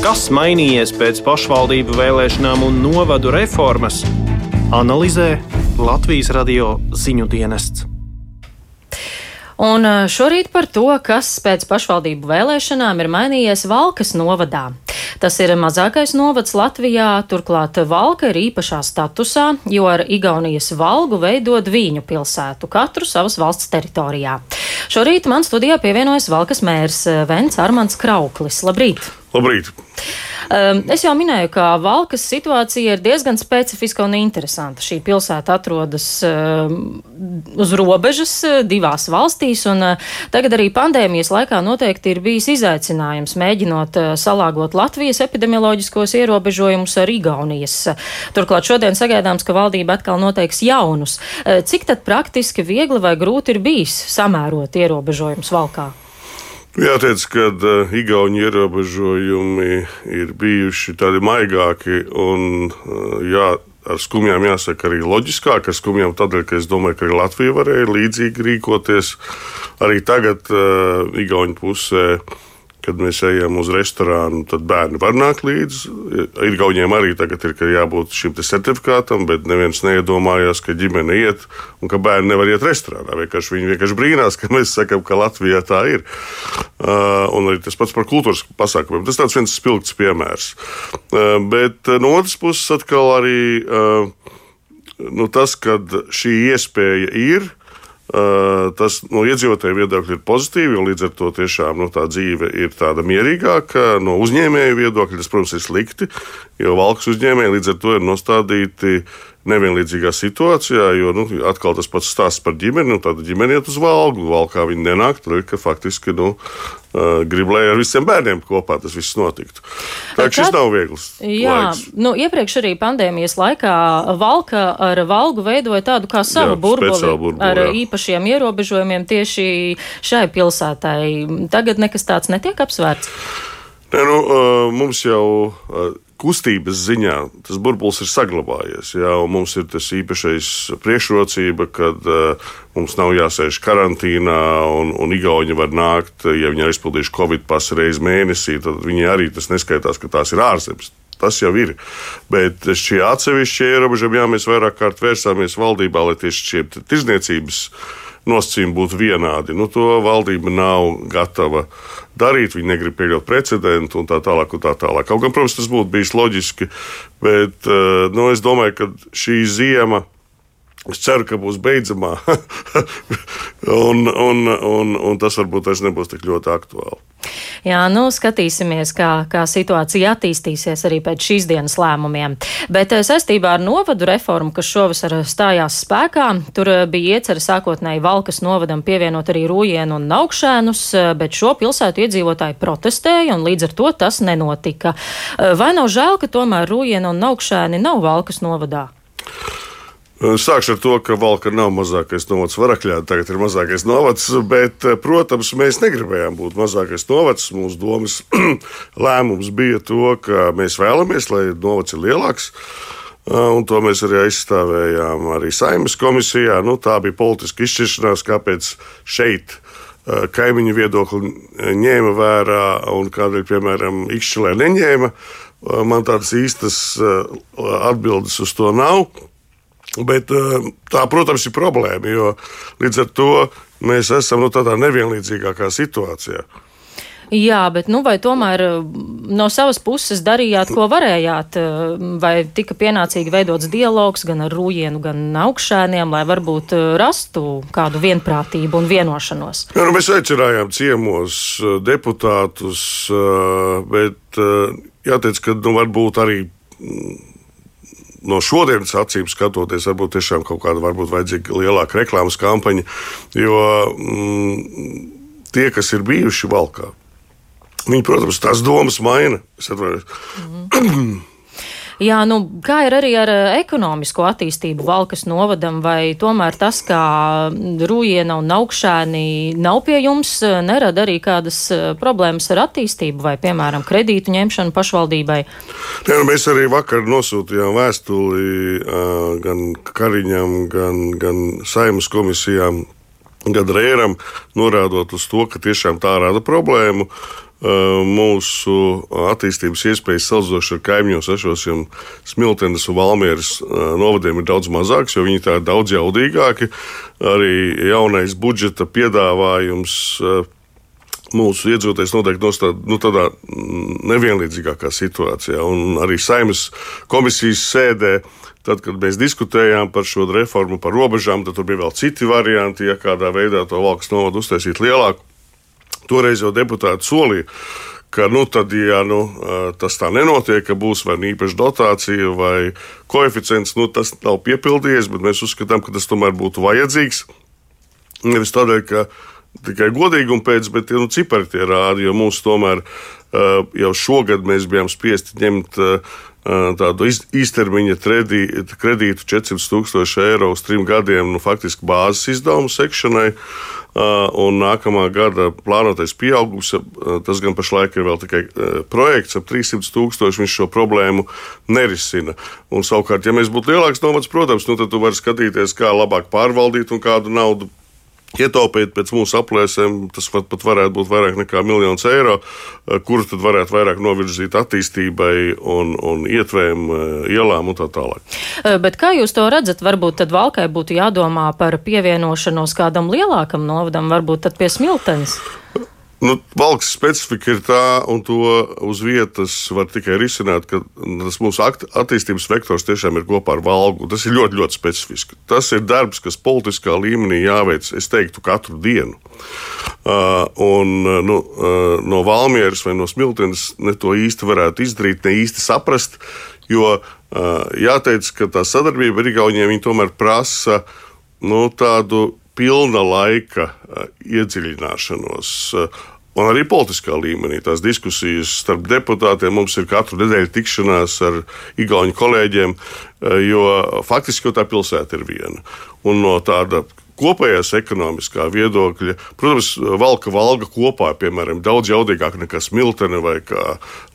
Kas mainījies pēc pašvaldību vēlēšanām un novadu reformas? Analizē Latvijas radio ziņu dienests. Un šorīt par to, kas pēc pašvaldību vēlēšanām ir mainījies Valkas novadā. Tas ir mazākais novads Latvijā, turklāt Valka ir īpašā statusā, jo ar Igaunijas valgu veidot viņu pilsētu, katru savas valsts teritorijā. Šorīt man studijā pievienojas Valkas mērs Vents Armants Krauklis. Labrīt! Labrīt! Ehm, es jau minēju, ka Valkas situācija ir diezgan specifiska un interesanta. Šī pilsēta atrodas ehm, uz robežas eh, divās valstīs, un eh, tagad arī pandēmijas laikā noteikti ir bijis izaicinājums mēģinot eh, salāgot Latvijas epidemioloģiskos ierobežojumus ar Igaunijas. Turklāt šodien sagaidāms, ka valdība atkal noteiks jaunus. Cik tad praktiski viegli vai grūti ir bijis samērot ierobežojumus Valkā? Jāteic, ka uh, Igaunijas ierobežojumi ir bijuši tādi maigāki un uh, jā, ar skumjām jāsaka arī loģiskāk. Ar skumjām tādēļ, ka es domāju, ka arī Latvija varēja līdzīgi rīkoties. Arī tagad uh, Igaunijas pusē kad mēs ejam uz restorānu, tad bērni var nākt līdzi. Ir gauniem arī tagad ir jābūt šim certifikātam, bet neviens neiedomājās, ka ģimene iet un ka bērni nevar iet restorānā. Vienkārši viņi vienkārši brīnās, ka mēs sakām, ka Latvijā tā ir. Uh, un arī tas pats par kultūras pasākumiem. Tas tāds viens spilgts piemērs. Uh, bet uh, no otras puses atkal arī uh, nu, tas, ka šī iespēja ir Tas no iedzīvotāju viedokļa ir pozitīvi, jo līdz ar to tiešām nu, tā dzīve ir tāda mierīgāka. No uzņēmēju viedokļa tas, protams, ir slikti, jo valks uzņēmēji līdz ar to ir nostādīti nevienlīdzīgā situācijā, jo nu, atkal tas pats stāsts par ģimeni. Nu, tad ģimene iet uz valgu, valkā viņi nenāk. Tur ir ka faktiski nu, grib, lai ar visiem bērniem kopā tas viss notiktu. Tā kā šis nav viegls. Jā, laiks. nu, iepriekš arī pandēmijas laikā valka ar valgu veidoja tādu kā savu jā, burbuli, burbuli ar jā. īpašiem ierobežojumiem tieši šai pilsētai. Tagad nekas tāds netiek apsvērts. Ne, nu, mums jau kustības ziņā tas burbulis ir saglabājies. Jā, mums ir tas īpašais priekšrocība, ka uh, mums nav jāsēž karantīnā, un, un Igauni var nākt, ja viņi ir izpildījuši Covid pasu reizi mēnesī, tad viņi arī tas neskaitās, ka tās ir ārzemes. Tas jau ir. Bet šie atsevišķie ierobežojumi, jā, mēs vairāk kārt vērsāmies valdībā, lai tieši šie tirzniecības nosacījumi būtu vienādi. Nu, to valdība nav gatava darīt, viņi negrib pieļaut precedentu un tā tālāk. Un tā tālāk. Kaut gan, protams, tas būtu bijis loģiski, bet eh, nu, es domāju, ka šī ziema. Es ceru, ka būs beidzamā, un, un, un, un tas varbūt vairs nebūs tik ļoti aktuāli. Jā, nu skatīsimies, kā, kā situācija attīstīsies arī pēc šīs dienas lēmumiem. Bet eh, saistībā ar novadu reformu, kas šovasar stājās spēkā, tur eh, bija iecerta sākotnēji Valkas novadam pievienot arī Rūjienu un Naukšēnus, eh, bet šo pilsētu iedzīvotāji protestēja un līdz ar to tas nenotika. Vai nav žēl, ka tomēr Rūjiena un Naukšēni nav Valkas novadā? Sākšu ar to, ka Valka nav mazākais novads Varakļā, tagad ir mazākais novads, bet, protams, mēs negribējām būt mazākais novads. Mūsu domas lēmums bija to, ka mēs vēlamies, lai novads ir lielāks. Un to mēs arī aizstāvējām arī saimnes komisijā. Nu, tā bija politiska izšķiršanās, kāpēc šeit kaimiņu viedokli ņēma vērā un kādēļ, piemēram, Ikšķilē neņēma. Man tādas īstas atbildes uz to nav. Bet eh, tā, protams, ir problēma, jo līdz ar to mēs esam nu, tādā nevienlīdzīgākā situācijā. Jā, bet nu, vai tomēr eh, no savas puses darījāt, ko varējāt? Eh, vai tika pienācīgi veidots dialogs gan ar Rūjienu, gan augšēniem, lai varbūt rastu kādu vienprātību un vienošanos? Jā, nu, mēs aicinājām ciemos deputātus, bet jāteic, ka nu, varbūt arī mm, no šodienas acīm skatoties, varbūt tiešām kaut kāda varbūt vajadzīga lielāka reklāmas kampaņa, jo mm, tie, kas ir bijuši valkā, viņi, protams, tās domas maina. Es atvainojos. Mm -hmm. Jā, nu, kā ir arī ar eh, ekonomisko attīstību Valkas novadam, vai tomēr tas, kā Rūjiena un augšēni nav pie jums, eh, nerada arī kādas eh, problēmas ar attīstību vai, piemēram, kredītu ņemšanu pašvaldībai? Jā, nu, mēs arī vakar nosūtījām vēstuli gan Kariņam, gan, gan Saimas komisijām gan rēram, norādot uz to, ka tiešām tā rada problēmu. Mūsu attīstības iespējas salīdzinoši ar kaimiņos esošiem Smiltenes un Valmieras novadiem ir daudz mazāks, jo viņi tā ir daudz jaudīgāki. Arī jaunais budžeta piedāvājums mūsu iedzīvotājs noteikti nostāda nu, tādā nevienlīdzīgākā situācijā. Un arī saimnes komisijas sēdē, tad, kad mēs diskutējām par šo reformu, par robežām, tad tur bija vēl citi varianti, ja kādā veidā to valsts novadu uztaisīt lielāku. Toreiz jau deputāti solīja, ka, nu, tad, ja nu, tas tā nenotiek, ka būs vai nu īpaša dotācija vai koeficients, nu, tas nav piepildījies, bet mēs uzskatām, ka tas tomēr būtu vajadzīgs. Nevis tādēļ, ka tikai godīguma pēc, bet nu, cipari tie rāda, jo mūsu tomēr jau šogad mēs bijām spiesti ņemt tādu īstermiņa kredītu 400 tūkstoši eiro uz trim gadiem, nu, faktiski bāzes izdevumu sekšanai. Un nākamā gada plānotais pieaugums, tas gan pašlaik ir vēl tikai projekts, ap 300 tūkstoši viņš šo problēmu nerisina. Un, savukārt, ja mēs būtu lielāks novads, protams, nu, tad tu vari skatīties, kā labāk pārvaldīt un kādu naudu Ietaupīt pēc mūsu aplēsēm, tas pat, pat varētu būt vairāk nekā miljons eiro, eh, kurus tad varētu vairāk novirzīt attīstībai un, un ietvēm, eh, ielām un tā tālāk. Eh, bet kā jūs to redzat? Varbūt tad Valkai būtu jādomā par pievienošanos kādam lielākam novadam, varbūt tad pie smiltenes? Nu, valks specifika ir tā, un to uz vietas var tikai risināt, ka tas mūsu attīstības vektors tiešām ir kopā ar valgu. Tas ir ļoti, ļoti specifiski. Tas ir darbs, kas politiskā līmenī jāveic, es teiktu, katru dienu. Uh, un, nu, uh, no Valmieras vai no Smiltenes ne to īsti varētu izdarīt, ne īsti saprast, jo uh, jāteic, ka tā sadarbība ar Igauniem tomēr prasa nu, tādu pilna laika iedziļināšanos. Un arī politiskā līmenī tās diskusijas starp deputātiem mums ir katru nedēļu tikšanās ar Igaunijas kolēģiem, jo faktiski jau tā pilsēta ir viena. Un no tāda kopējās ekonomiskā viedokļa, protams, valka valga kopā, piemēram, daudz jaudīgāk nekā smiltene vai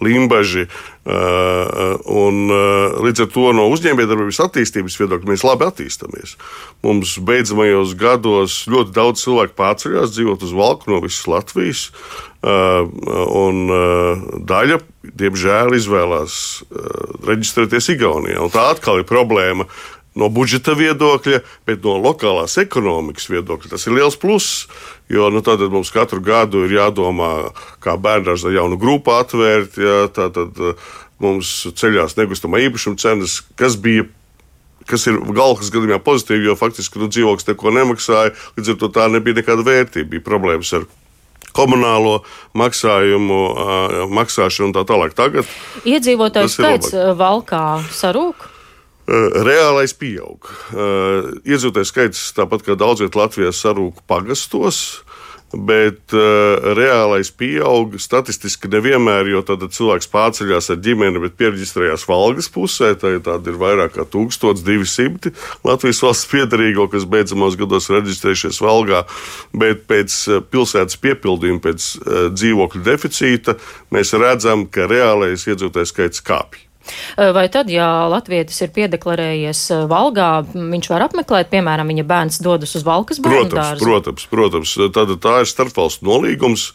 limbaži. Un, līdz ar to no uzņēmējdarbības attīstības viedokļa mēs labi attīstāmies. Mums beidzamajos gados ļoti daudz cilvēku pārceļās dzīvot uz valku no visas Latvijas. Un daļa, diemžēl, izvēlās reģistrēties Igaunijā. Un tā atkal ir problēma, no budžeta viedokļa, bet no lokālās ekonomikas viedokļa tas ir liels pluss. Jo nu, tad mums katru gadu ir jādomā, kā bērnās jaunu grupu atvērt. Jā, tad eh, mums ceļās nekustamā īpašuma cenas, kas bija kas ir galvas gadījumā pozitīvi, jo faktiski nu, dzīvoklis neko nemaksāja. Līdz ar to tā nebija nekāda vērtība. Bija problēmas ar komunālo maksājumu, maksāšanu un tā tālāk. Tagad iedzīvotāju skaits valkā sarūk. Eh, reālais pieaug. Eh, iedzīvotāju skaits, tāpat kā daudz vietā Latvijā, sarūk pagastos. Bet uh, reālais pieaug statistiski nevienmēr, jo tad cilvēks pārceļās ar ģimeni, bet pierģistrējās valgas pusē. Tā ir vairāk kā 1200 Latvijas valsts piedarīgo, kas beidzamos gados reģistrējušies valgā. Bet pēc pilsētas piepildījuma, pēc uh, dzīvokļu deficīta, mēs redzam, ka reālais iedzīvotāju skaits kāpj. Vai tad, ja latvietis ir piedeklarējies Valgā, viņš var apmeklēt, piemēram, viņa bērns dodas uz Valkas bērnu protams, dārzu? Protams, protams. Tad tā ir starpvalstu nolīgums,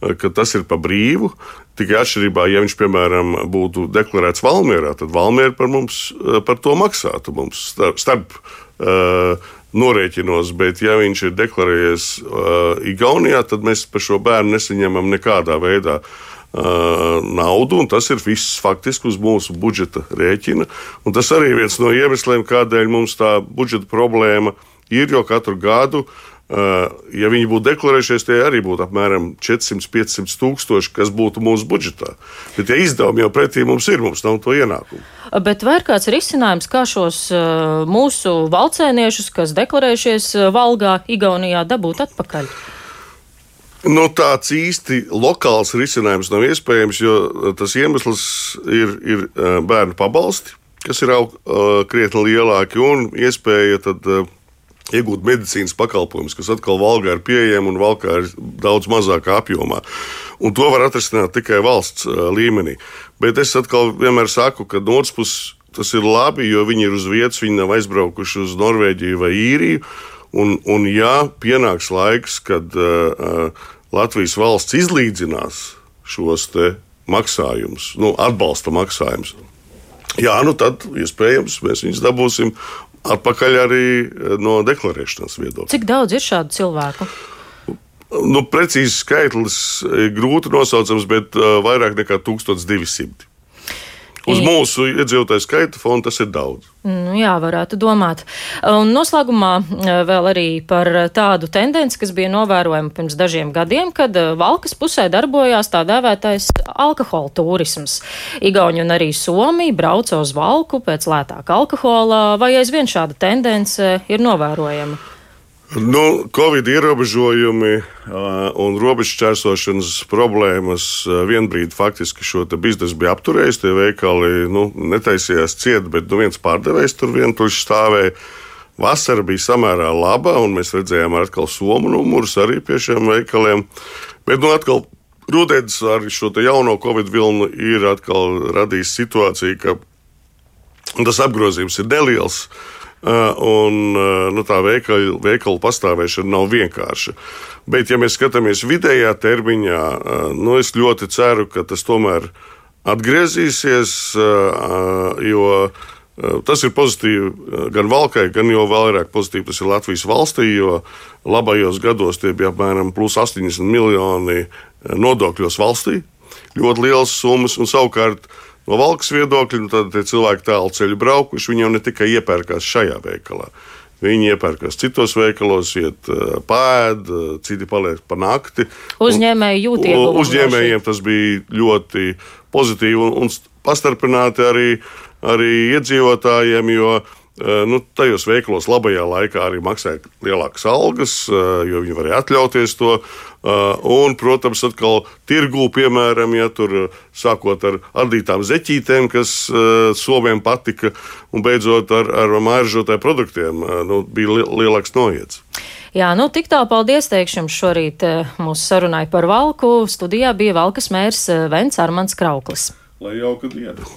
ka tas ir pa brīvu. Tikai atšķirībā, ja viņš, piemēram, būtu deklarēts Valmjerā, tad Valmjera par mums par to maksātu mums starp. starp uh, norēķinos, bet, ja viņš ir deklarējies uh, Igaunijā, tad mēs par šo bērnu nesaņemam nekādā veidā uh, naudu, un tas ir viss faktiski uz mūsu budžeta rēķina. Un tas arī viens no iemesliem, kādēļ mums tā budžeta problēma ir, jo katru gadu ja viņi būtu deklarējušies, tie arī būtu apmēram 400-500 tūkstoši, kas būtu mūsu budžetā. Bet, ja izdevumi jau pretī mums ir, mums nav to ienākumu. Bet vai ir kāds risinājums, kā šos mūsu valcēniešus, kas deklarējušies Valgā, Igaunijā, dabūt atpakaļ? Nu, tāds īsti lokāls risinājums nav iespējams, jo uh, tas iemesls ir, ir uh, bērnu pabalsti, kas ir aug, uh, krietni lielāki, un iespēja tad, iegūt medicīnas pakalpojumus, kas atkal valgā ir pieejami un valkā ir daudz mazākā apjomā. Un to var atrisināt tikai valsts līmenī. Bet es atkal vienmēr saku, ka no otras puses tas ir labi, jo viņi ir uz vietas, viņi nav aizbraukuši uz Norvēģiju vai Īriju. Un, un ja pienāks laiks, kad uh, Latvijas valsts izlīdzinās šos maksājumus, nu, atbalsta maksājumus. Jā, nu tad iespējams mēs viņus dabūsim atpakaļ arī no deklarēšanas viedokļa. Cik daudz ir šādu cilvēku? Nu, precīzi skaitlis ir grūti nosaucams, bet uh, vairāk nekā 1200. Uz mūsu iedzīvotāju skaita fona tas ir daudz. Nu, jā, varētu domāt. Un noslēgumā eh, vēl arī par tādu tendenci, kas bija novērojama pirms dažiem gadiem, kad eh, Valkas pusē darbojās tā dēvētais alkohola turisms. Igauni un arī Somija brauca uz Valku pēc lētāka alkohola, vai aizvien šāda tendence ir novērojama? Nu, Covid ierobežojumi un robežu čērsošanas problēmas vienbrīd faktiski šo biznesu bija apturējis. Tie veikali nu, netaisījās ciet, bet nu, viens pārdevējs tur vientuļš stāvēja. Vasara bija samērā laba, un mēs redzējām atkal somu numurus arī pie šiem veikaliem. Bet nu, atkal rudens ar šo jauno Covid vilnu ir radījis situāciju, ka tas apgrozījums ir neliels. Uh, un uh, nu, tā veikala, veikala pastāvēšana nav vienkārša. Bet, ja mēs skatāmies vidējā termiņā, uh, nu, es ļoti ceru, ka tas tomēr atgriezīsies, jo tas ir pozitīvi gan valkai, gan jau vairāk pozitīvi tas ir Latvijas valstī, jo labajos gados tie bija apmēram plus 80 miljoni nodokļos valstī. Ļoti liels summas, un savukārt No valkas viedokļa, nu, tad cilvēki tālu ceļu braukuši, viņi jau ne tikai iepērkās šajā veikalā. Viņi iepērkās citos veikalos, iet pēd, citi paliek pa nakti. Uzņēmēji jūt ieguvumu. Uzņēmējiem tas bija ļoti pozitīvi un, un pastarpināti arī, arī iedzīvotājiem, jo Eh, nu, tajos veikalos labajā laikā arī maksāja lielākas algas, eh, jo viņi varēja atļauties to. Eh, un, protams, atkal tirgū, piemēram, ja tur sākot ar ardītām zeķītēm, kas somiem patika, un beidzot ar, ar māržotāju produktiem, nu, bija lielāks noiets. Jā, nu tik tā, paldies teikšu jums šorīt mūsu sarunai par valku. Studijā bija valkas mērs Vents Armans Krauklis. Lai jauka diena!